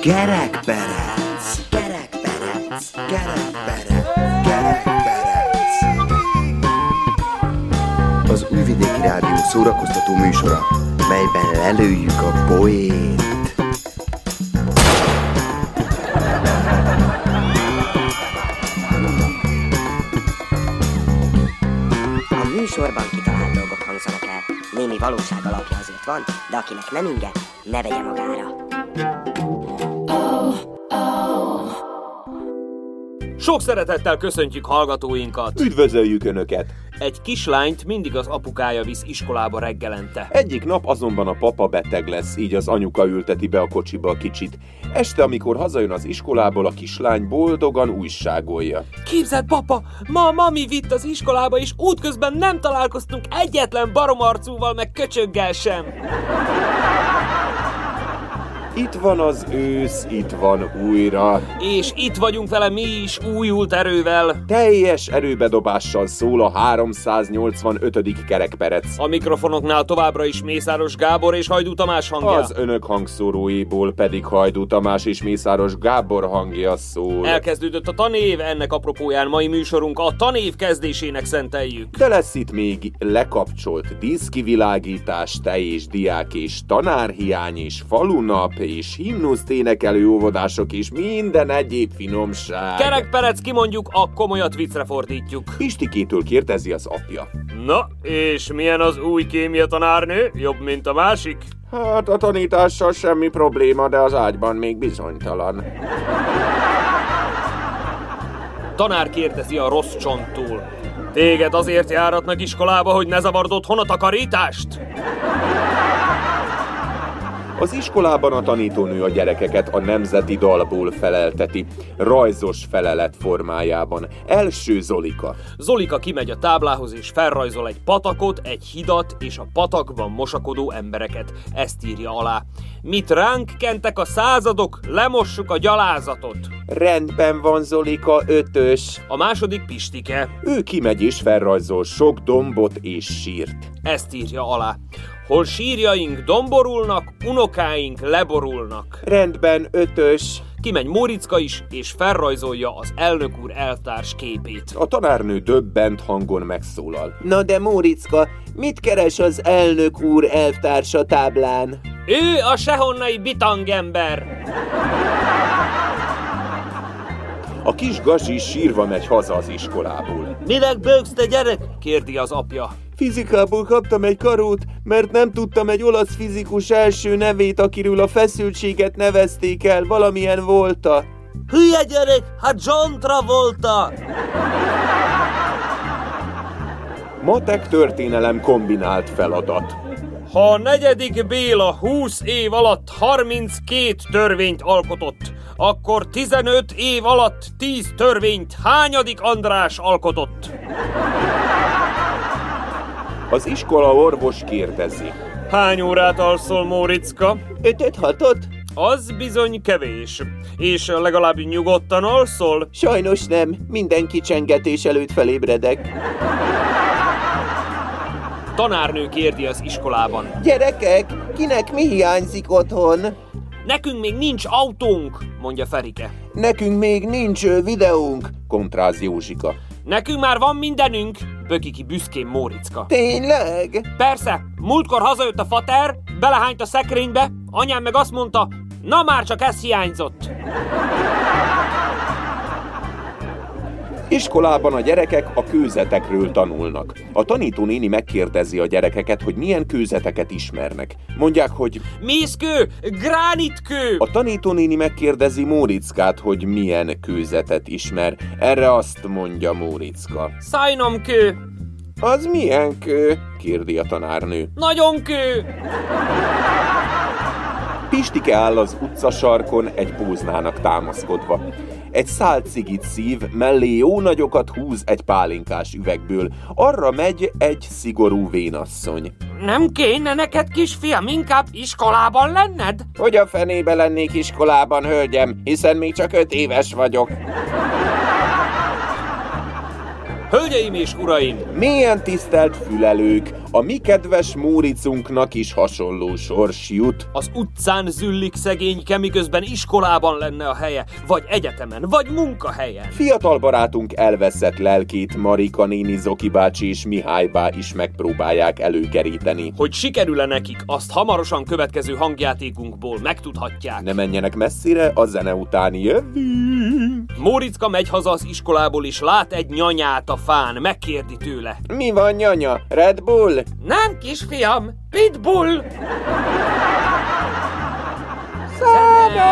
Kerekperec, kerekperec, kerekperec, kerekperec. Az Újvidéki Rádió szórakoztató műsora, melyben lelőjük a poét. A műsorban kitalált dolgok hangzanak. Némi valóság azért van, de akinek nem inge, ne vegye magára. Sok szeretettel köszöntjük hallgatóinkat! Üdvözöljük Önöket! Egy kislányt mindig az apukája visz iskolába reggelente. Egyik nap azonban a papa beteg lesz, így az anyuka ülteti be a kocsiba a kicsit. Este, amikor hazajön az iskolából, a kislány boldogan újságolja. Képzeld, papa, ma mami vitt az iskolába, és útközben nem találkoztunk egyetlen baromarcúval, meg köcsöggel sem. Itt van az ősz, itt van újra. És itt vagyunk vele mi is újult erővel. Teljes erőbedobással szól a 385. kerekperec. A mikrofonoknál továbbra is Mészáros Gábor és Hajdú Tamás hangja. Az önök hangszóróiból pedig Hajdú Tamás és Mészáros Gábor hangja szól. Elkezdődött a tanév, ennek apropóján mai műsorunk a tanév kezdésének szenteljük. De lesz itt még lekapcsolt díszkivilágítás, te és diák és tanárhiány és falunap és himnuszt énekelő óvodások és minden egyéb finomság. Kerekperec kimondjuk, a komolyat viccre fordítjuk. Pistikétől kérdezi az apja. Na, és milyen az új kémia tanárnő? Jobb, mint a másik? Hát a tanítással semmi probléma, de az ágyban még bizonytalan. Tanár kérdezi a rossz csonttól. Téged azért járatnak iskolába, hogy ne zavard otthon a takarítást? Az iskolában a tanítónő a gyerekeket a nemzeti dalból felelteti, rajzos felelet formájában. Első Zolika. Zolika kimegy a táblához és felrajzol egy patakot, egy hidat és a patakban mosakodó embereket. Ezt írja alá. Mit ránk kentek a századok, lemossuk a gyalázatot. Rendben van Zolika, ötös. A második Pistike. Ő kimegy és felrajzol sok dombot és sírt. Ezt írja alá. Hol sírjaink domborulnak, unokáink leborulnak. Rendben, ötös. Kimegy Móricka is, és felrajzolja az elnök úr elvtárs képét. A tanárnő döbbent hangon megszólal. Na de Móricka, mit keres az elnök úr elvtársa táblán? Ő a sehonnai bitangember! A kis gazsi sírva megy haza az iskolából. Minek bőgsz te gyerek? kérdi az apja. Fizikából kaptam egy karót, mert nem tudtam egy olasz fizikus első nevét, akiről a feszültséget nevezték el, valamilyen volta. Hülye gyerek, hát John Travolta! Matek történelem kombinált feladat. Ha a negyedik Béla 20 év alatt 32 törvényt alkotott, akkor 15 év alatt 10 törvényt hányadik András alkotott? Az iskola orvos kérdezi. Hány órát alszol, Móricka? Ötöt, hatot? Az bizony kevés. És legalább nyugodtan alszol? Sajnos nem, minden kicsengetés előtt felébredek. Tanárnő kérdi az iskolában. Gyerekek, kinek mi hiányzik otthon? Nekünk még nincs autónk, mondja Ferike. Nekünk még nincs videónk. Kontráz Józsika. Nekünk már van mindenünk, böki ki büszkén Móricka. Tényleg? Persze, múltkor hazajött a fater, belehányt a szekrénybe, anyám meg azt mondta, na már csak ez hiányzott. Iskolában a gyerekek a kőzetekről tanulnak. A tanítónéni megkérdezi a gyerekeket, hogy milyen kőzeteket ismernek. Mondják, hogy Mészkő, gránitkő, a tanítónéni megkérdezi Mórickát, hogy milyen kőzetet ismer. Erre azt mondja Móriczka. szajnomkő, Az milyen kő? kérdi a tanárnő. nagyon kő. Pistike áll az utcasarkon egy póznának támaszkodva. Egy szált cigit szív, mellé jó nagyokat húz egy pálinkás üvegből. Arra megy egy szigorú vénasszony. Nem kéne neked, kisfiam, inkább iskolában lenned? Hogy a fenébe lennék iskolában, hölgyem, hiszen még csak öt éves vagyok. Hölgyeim és uraim! Milyen tisztelt fülelők, a mi kedves Móricunknak is hasonló sors jut. Az utcán züllik szegényke, miközben iskolában lenne a helye, vagy egyetemen, vagy munkahelyen. Fiatal barátunk elveszett lelkét Marika néni Zoki bácsi és Mihály bá is megpróbálják előkeríteni. Hogy sikerül-e nekik, azt hamarosan következő hangjátékunkból megtudhatják. Ne menjenek messzire, a zene után jövünk. Móricka megy haza az iskolából, és lát egy nyanyát a fán, megkérdi tőle. Mi van, nyanya? Red Bull? Nem, kisfiam, Pitbull! Jojo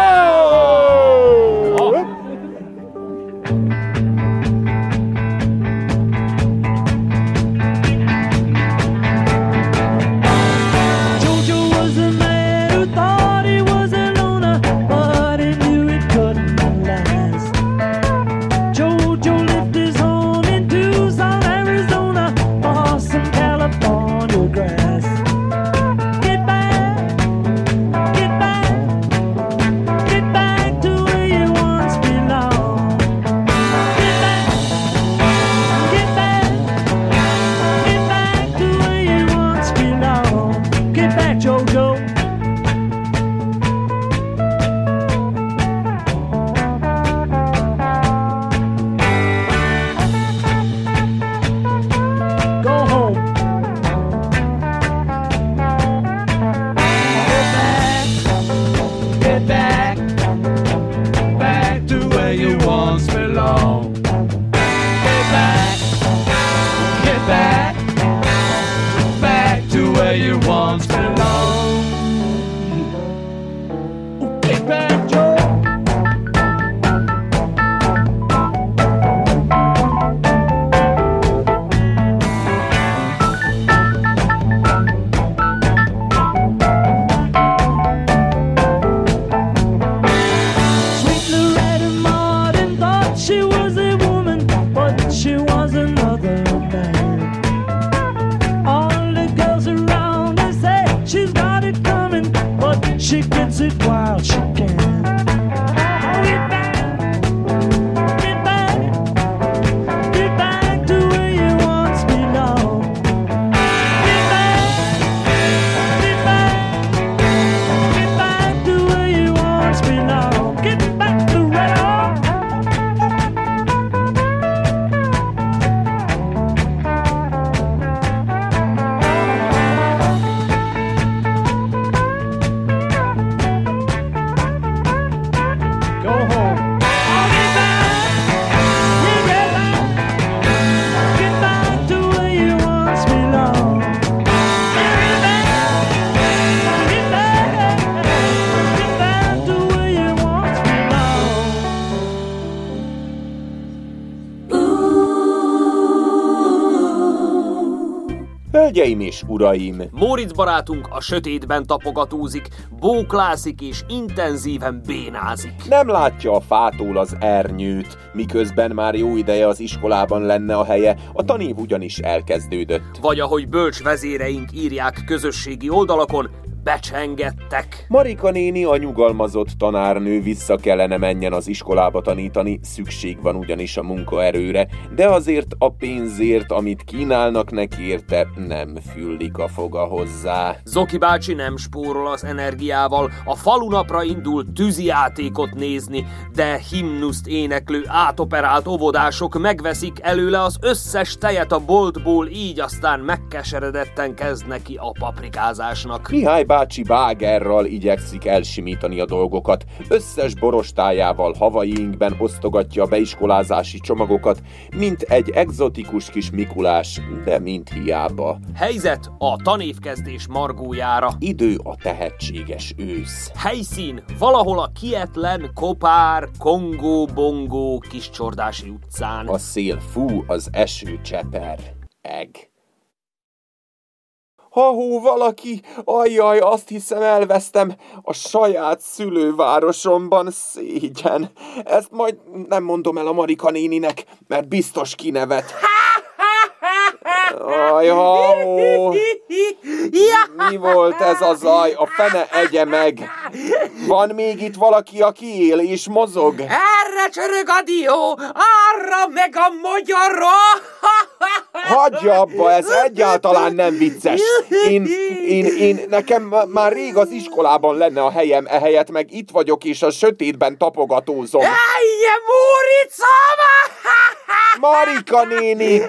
Get back, és uraim, Móricz barátunk a sötétben tapogatózik, bóklászik és intenzíven bénázik. nem látja a fától az ernyőt, miközben már jó ideje az iskolában lenne a helye, a tanév ugyanis elkezdődött. Vagy ahogy bölcs vezéreink írják közösségi oldalakon, becsengettek. Marika néni, a nyugalmazott tanárnő vissza kellene menjen az iskolába tanítani, szükség van ugyanis a munkaerőre, de azért a pénzért, amit kínálnak neki érte, nem füllik a foga hozzá. Zoki bácsi nem spórol az energiával, a falunapra indul tűzijátékot nézni, de himnuszt éneklő, átoperált óvodások megveszik előle az összes tejet a boltból, így aztán megkeseredetten kezd neki a paprikázásnak. Mihály bácsi bágerral igyekszik elsimítani a dolgokat. Összes borostájával havaiinkben osztogatja a beiskolázási csomagokat, mint egy egzotikus kis Mikulás, de mint hiába. Helyzet a tanévkezdés margójára. Idő a tehetséges ősz. Helyszín valahol a kietlen, kopár, kongó-bongó kiscsordási utcán. A szél fú, az eső cseper. Eg. Ha hú, valaki, ajjaj, azt hiszem elvesztem a saját szülővárosomban szégyen. Ezt majd nem mondom el a Marika néninek, mert biztos kinevet. Aj, ha hú. Mi volt ez a zaj? A fene egye meg. Van még itt valaki, aki él és mozog? Erre csörög a dió, arra meg a magyara! Hagyja abba, ez egyáltalán nem vicces. Én, én, én, nekem már rég az iskolában lenne a helyem, ehelyett meg itt vagyok, és a sötétben tapogatózom. Elje, Móricama! Marika néni!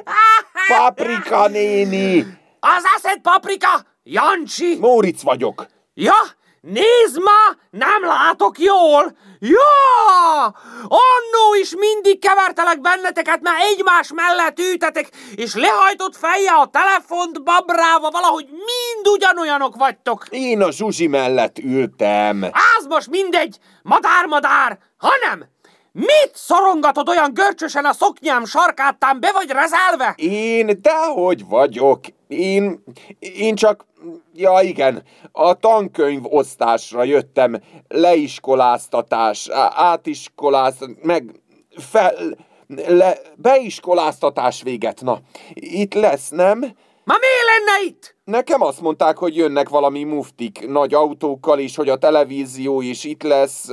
Paprika néni! Az eszed paprika? Jancsi! Móric vagyok. Ja, nézd ma, nem látok jól! Ja! Annó is mindig kevertelek benneteket, mert egymás mellett ültetek, és lehajtott feje a telefont babrálva, valahogy mind ugyanolyanok vagytok. Én a Zsuzsi mellett ültem. Az most mindegy, madár-madár, hanem mit szorongatod olyan görcsösen a szoknyám sarkátán, be vagy rezelve? Én dehogy vagyok. Én, én csak, ja igen, a tankönyv osztásra jöttem. Leiskoláztatás, átiskoláztatás, meg fel, le, beiskoláztatás véget. Na, itt lesz, nem? Ma mi lenne itt? Nekem azt mondták, hogy jönnek valami muftik nagy autókkal, és hogy a televízió is itt lesz,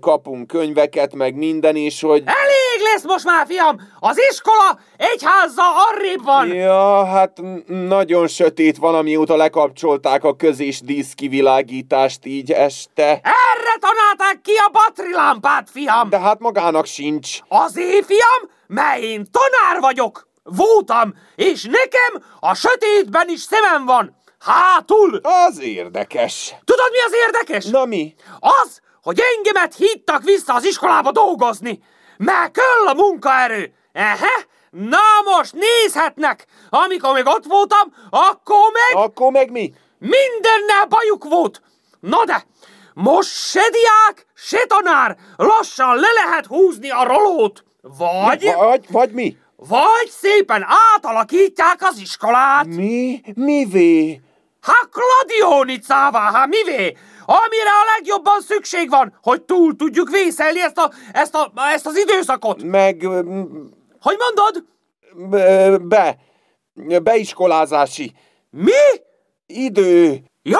kapunk könyveket, meg minden, és hogy... Elég lesz most már, fiam! Az iskola egy házzal arrébb van! Ja, hát nagyon sötét van, amióta lekapcsolták a közés díszkivilágítást így este. Erre tanálták ki a batrilámpát, fiam! De hát magának sincs. Azért, fiam, mert én tanár vagyok! Voltam, és nekem a sötétben is szemem van! Hátul! Az érdekes. Tudod, mi az érdekes? Na mi? Az, hogy engemet hittak vissza az iskolába dolgozni, mert kell a munkaerő. Ehe, na most nézhetnek! Amikor még ott voltam, akkor meg Akkor meg mi? mindennel bajuk volt. Na de, most se diák, se tanár, lassan le lehet húzni a rolót. Vagy, Vagy, vagy mi? Vagy szépen átalakítják az iskolát. Mi? Mivé? Hát Kladionicává, hát mivé? Amire a legjobban szükség van, hogy túl tudjuk vészelni ezt, a, ezt, a, ezt az időszakot. Meg... Hogy mondod? Be. Beiskolázási. Mi? Idő. Ja,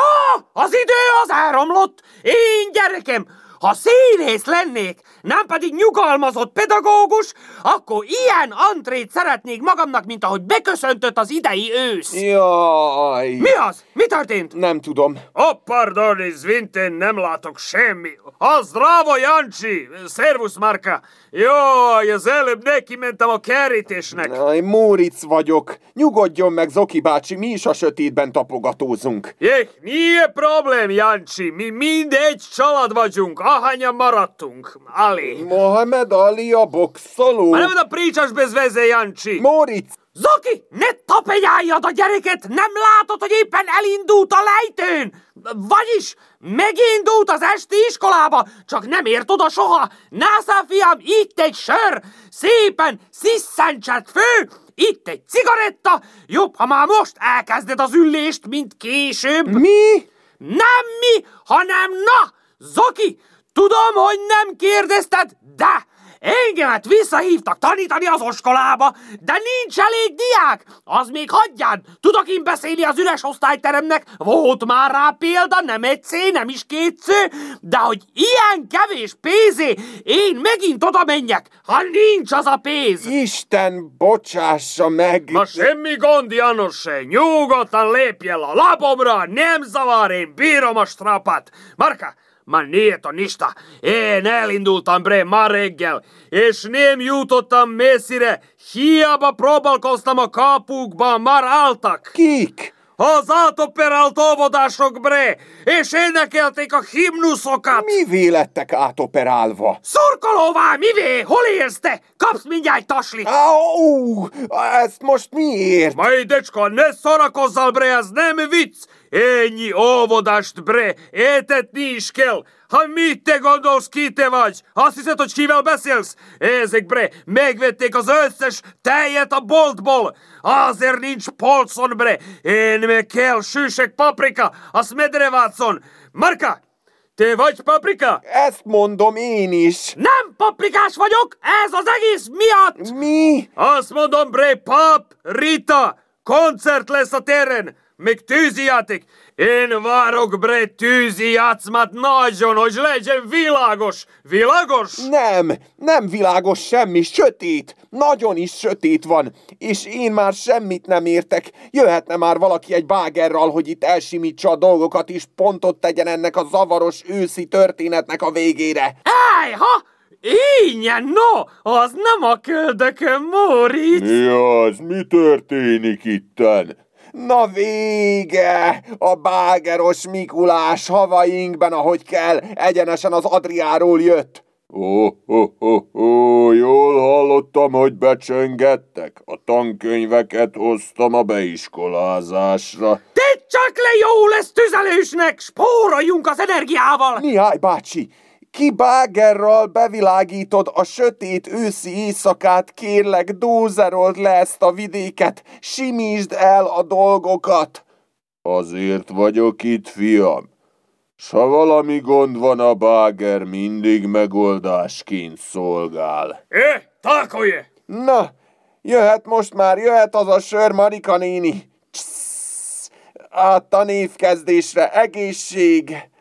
az idő az elromlott. Én gyerekem, ha színész lennék, nem pedig nyugalmazott pedagógus, akkor ilyen antrét szeretnék magamnak, mint ahogy beköszöntött az idei ősz. Jaj. Mi az? Mi történt? Nem tudom. Oh, pardon, Izvinten, nem látok semmi. A zdravo, Jancsi! Szervusz, Marka! Jaj, az előbb neki mentem a kerítésnek. Aj, Móric vagyok. Nyugodjon meg, Zoki bácsi, mi is a sötétben tapogatózunk. Jeh, nije problem, Jancsi. Mi mind egy család vagyunk, ahányan maradtunk. Ali. Mohamed Ali a boxoló. Ma nem da pričaš bez veze, Jancsi. Móric, Zoki, ne tapegyáljad a gyereket! Nem látod, hogy éppen elindult a lejtőn? Vagyis megindult az esti iskolába, csak nem ért oda soha. Násza, fiam, itt egy sör, szépen sziszentsed fő, itt egy cigaretta, jobb, ha már most elkezded az ülést, mint később. mi? Nem mi, hanem na! Zoki, tudom, hogy nem kérdezted, de engemet visszahívtak tanítani az oskolába, de nincs elég diák. Az még hagyján. Tudok én beszélni az üres osztályteremnek, volt már rá példa, nem egyszer, nem is kétszer, de hogy ilyen kevés pénzé, én megint oda menjek, ha nincs az a pénz. Isten bocsássa meg. Ma semmi gond, Janos, nyugodtan lépj el a lábomra, nem zavar, én bírom a strapát. Marka, ma niet a nista. Én elindultam bre ma reggel, és nem jutottam messzire. Hiába próbálkoztam a kapukban, már álltak. Kik? Az átoperált óvodások bre, és énekelték a himnuszokat. Mivé lettek átoperálva? Szurkolóvá, mivé? Hol élsz te? Kapsz mindjárt taslit. Au! Ezt most miért? Majdecska, ne szórakozzál, bre, ez nem vicc! Ennyi óvodást, bre, étetni is kell. Ha mit te gondolsz, ki te vagy? Azt hiszed, hogy kivel beszélsz? Ezek, bre, megvették az összes tejet a boltból. Azért nincs polcon, bre. Én meg kell sűsek paprika, a smedrevácon. Marka, te vagy paprika? Ezt mondom én is. Nem paprikás vagyok, ez az egész miatt! Mi? Azt mondom, bre, pap, Rita, koncert lesz a téren. Még tűzijáték? Én várok, bre, tűzijátszmát nagyon, hogy legyen világos. Világos? Nem, nem világos semmi, sötét, nagyon is sötét van, és én már semmit nem értek. Jöhetne már valaki egy bágerral, hogy itt elsimítsa a dolgokat, és pontot tegyen ennek a zavaros őszi történetnek a végére. Áj, ha! Ingyen, no, az nem a köldökön, Móricz. Mi az? Mi történik itten? Na vége! A bágeros Mikulás havainkben, ahogy kell, egyenesen az Adriáról jött. Ó, ó, ó, ó, jól hallottam, hogy becsöngettek. A tankönyveket hoztam a beiskolázásra. Tedd csak le, jó lesz tüzelősnek, spóroljunk az energiával. Mihály bácsi, ki bágerral bevilágítod a sötét őszi éjszakát, kérlek, dózerold le ezt a vidéket, simítsd el a dolgokat. Azért vagyok itt, fiam. S ha valami gond van, a báger mindig megoldásként szolgál. É, tákolje! Na, jöhet most már, jöhet az a sör, Marika néni. Cssz, át a névkezdésre, egészség!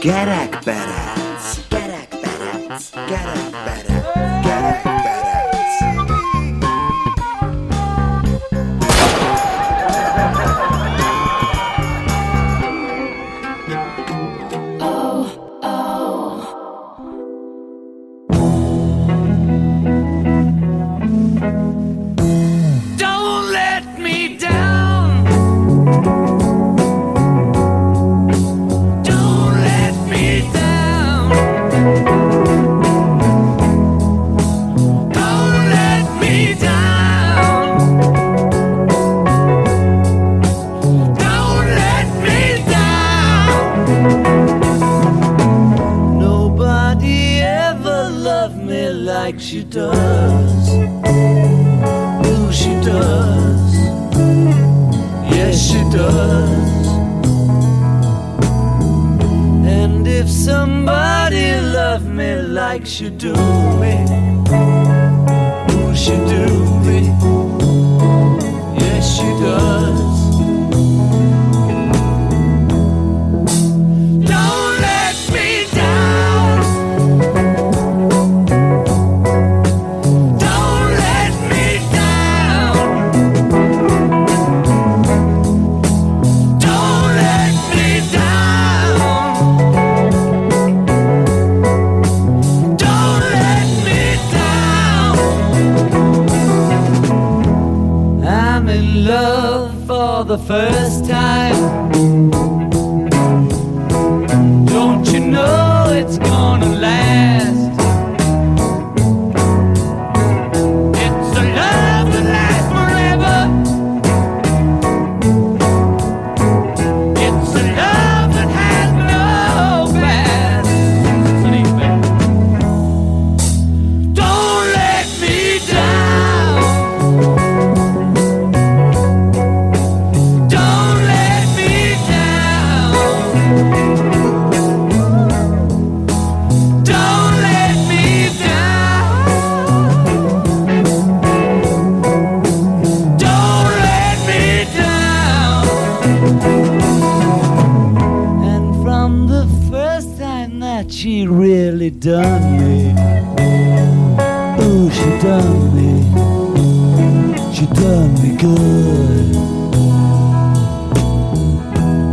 Gerekperec, gerekperec, gerekperec, gerekperec. The first the first time that she really done me, ooh, she done me, she done me good.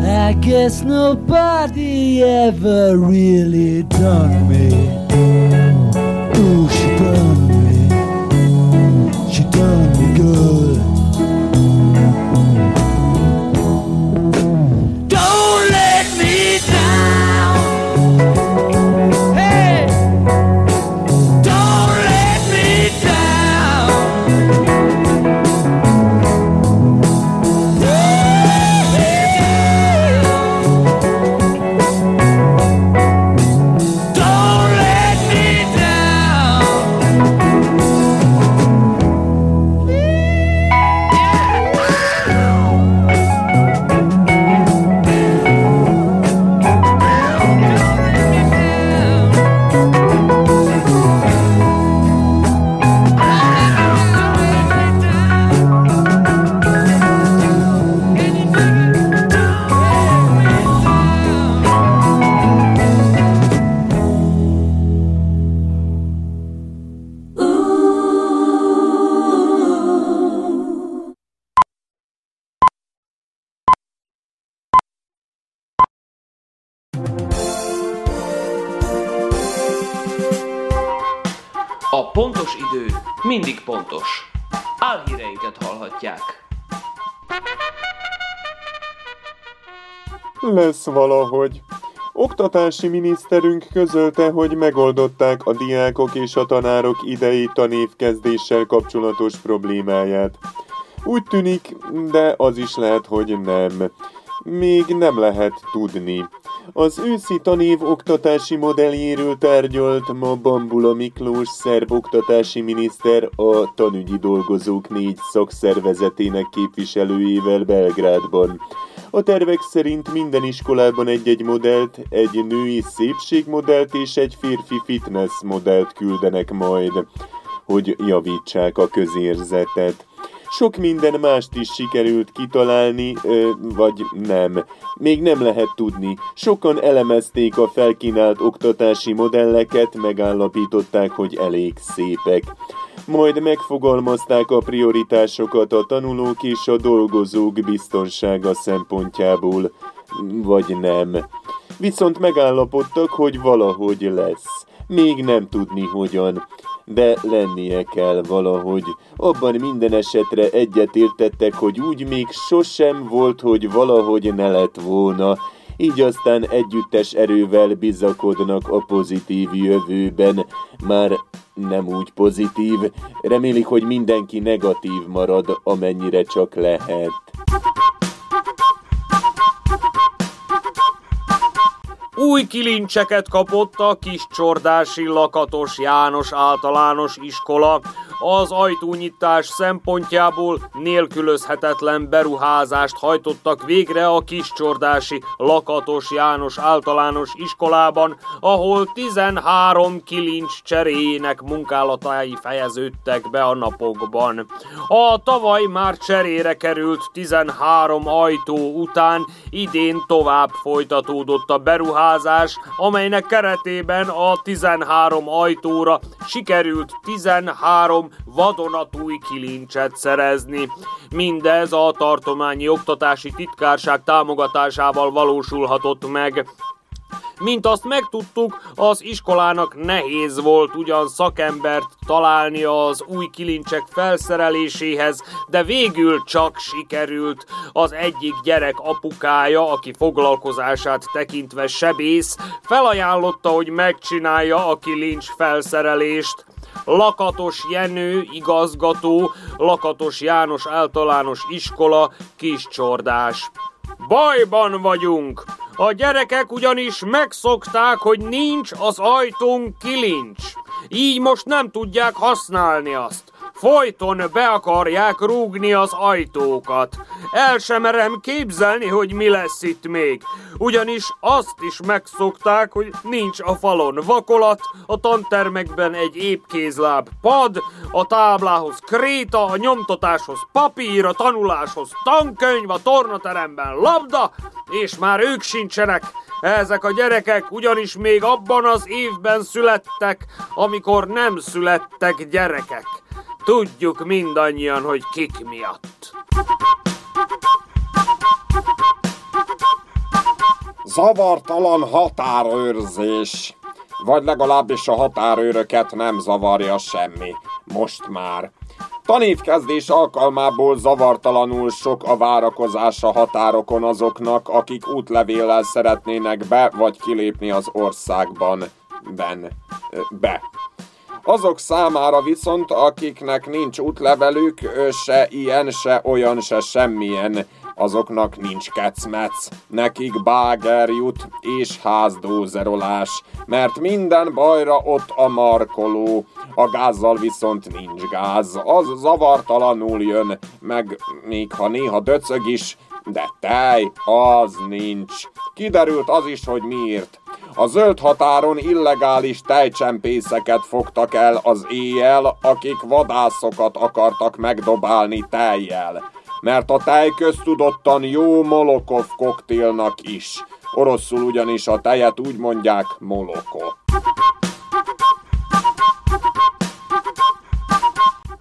I guess nobody ever really done me. Lesz valahogy. Oktatási miniszterünk közölte, hogy megoldották a diákok és a tanárok idei tanévkezdéssel kapcsolatos problémáját. Úgy tűnik, de az is lehet, hogy nem. Még nem lehet tudni. Az őszi tanév oktatási modelljéről tárgyalt ma Bambula Miklós szerb oktatási miniszter a tanügyi dolgozók négy szakszervezetének képviselőjével Belgrádban. A tervek szerint minden iskolában egy-egy modellt, egy női szépségmodellt és egy férfi fitness modellt küldenek majd, hogy javítsák a közérzetet. Sok minden mást is sikerült kitalálni, ö, vagy nem. Még nem lehet tudni. Sokan elemezték a felkínált oktatási modelleket, megállapították, hogy elég szépek. Majd megfogalmazták a prioritásokat a tanulók és a dolgozók biztonsága szempontjából, vagy nem. Viszont megállapodtak, hogy valahogy lesz. Még nem tudni hogyan de lennie kell valahogy. Abban minden esetre egyetértettek, hogy úgy még sosem volt, hogy valahogy ne lett volna. Így aztán együttes erővel bizakodnak a pozitív jövőben. Már nem úgy pozitív, remélik, hogy mindenki negatív marad, amennyire csak lehet. Új kilincseket kapott a kis csordási Lakatos János általános iskola. Az ajtónyitás szempontjából nélkülözhetetlen beruházást hajtottak végre a kis csordási Lakatos János általános iskolában, ahol 13 kilincs cseréjének munkálatai fejeződtek be a napokban. A tavaly már cserére került 13 ajtó után idén tovább folytatódott a beruházás, amelynek keretében a 13 ajtóra sikerült 13 vadonatúj kilincset szerezni. Mindez a tartományi oktatási titkárság támogatásával valósulhatott meg. Mint azt megtudtuk, az iskolának nehéz volt ugyan szakembert találni az új kilincsek felszereléséhez, de végül csak sikerült. Az egyik gyerek apukája, aki foglalkozását tekintve sebész, felajánlotta, hogy megcsinálja a kilincs felszerelést. Lakatos Jenő, igazgató, Lakatos János általános iskola, Kiscsordás. Bajban vagyunk! A gyerekek ugyanis megszokták, hogy nincs az ajtón kilincs. Így most nem tudják használni azt. Folyton be akarják rúgni az ajtókat. El sem merem képzelni, hogy mi lesz itt még. Ugyanis azt is megszokták, hogy nincs a falon vakolat, a tantermekben egy épkézláb pad, a táblához kréta, a nyomtatáshoz papír, a tanuláshoz tankönyv, a tornateremben labda, és már ők sincsenek. Ezek a gyerekek ugyanis még abban az évben születtek, amikor nem születtek gyerekek. Tudjuk mindannyian, hogy kik miatt. Zavartalan határőrzés. Vagy legalábbis a határőröket nem zavarja semmi. Most már. Tanévkezdés alkalmából zavartalanul sok a várakozás a határokon azoknak, akik útlevéllel szeretnének be vagy kilépni az országban. Ben. Be. Azok számára viszont, akiknek nincs útlevelük, se ilyen, se olyan, se semmilyen, azoknak nincs kecmec, nekik báger jut és házdózerolás, mert minden bajra ott a markoló, a gázzal viszont nincs gáz, az zavartalanul jön, meg még ha néha döcög is, de tej, az nincs. Kiderült az is, hogy miért. A zöld határon illegális tejcsempészeket fogtak el az éjjel, akik vadászokat akartak megdobálni tejjel. Mert a tej köztudottan jó Molokov koktélnak is. Oroszul ugyanis a tejet úgy mondják Moloko.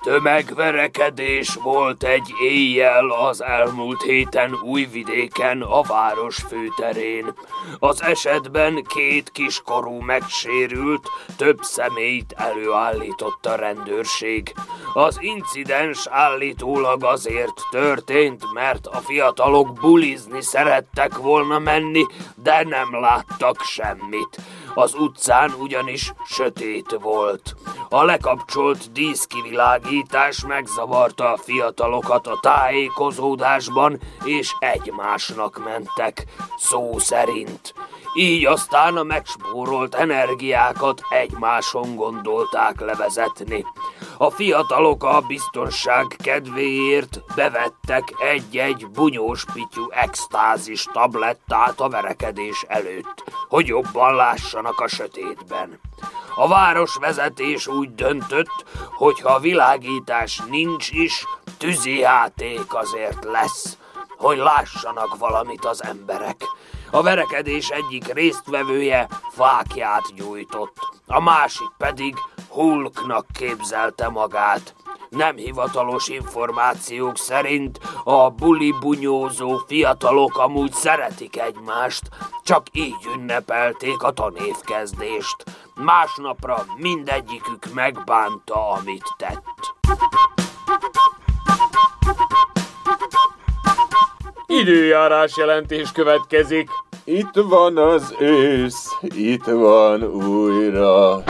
Tömegverekedés volt egy éjjel az elmúlt héten Újvidéken a város főterén. Az esetben két kiskorú megsérült, több személyt előállított a rendőrség. Az incidens állítólag azért történt, mert a fiatalok bulizni szerettek volna menni, de nem láttak semmit. Az utcán ugyanis sötét volt. A lekapcsolt díszkivilágítás megzavarta a fiatalokat a tájékozódásban, és egymásnak mentek, szó szerint. Így aztán a megspórolt energiákat egymáson gondolták levezetni. A fiatalok a biztonság kedvéért bevettek egy-egy bunyós pityú extázis tablettát a verekedés előtt, hogy jobban lássanak a sötétben. A városvezetés úgy döntött, hogy ha világítás nincs is, tűzijáték azért lesz, hogy lássanak valamit az emberek. A verekedés egyik résztvevője fákját gyújtott, a másik pedig Hulknak képzelte magát. Nem hivatalos információk szerint a buli bunyózó fiatalok amúgy szeretik egymást, csak így ünnepelték a tanévkezdést. Másnapra mindegyikük megbánta, amit tett. Időjárás jelentés következik. Itt van az ősz, itt van újra.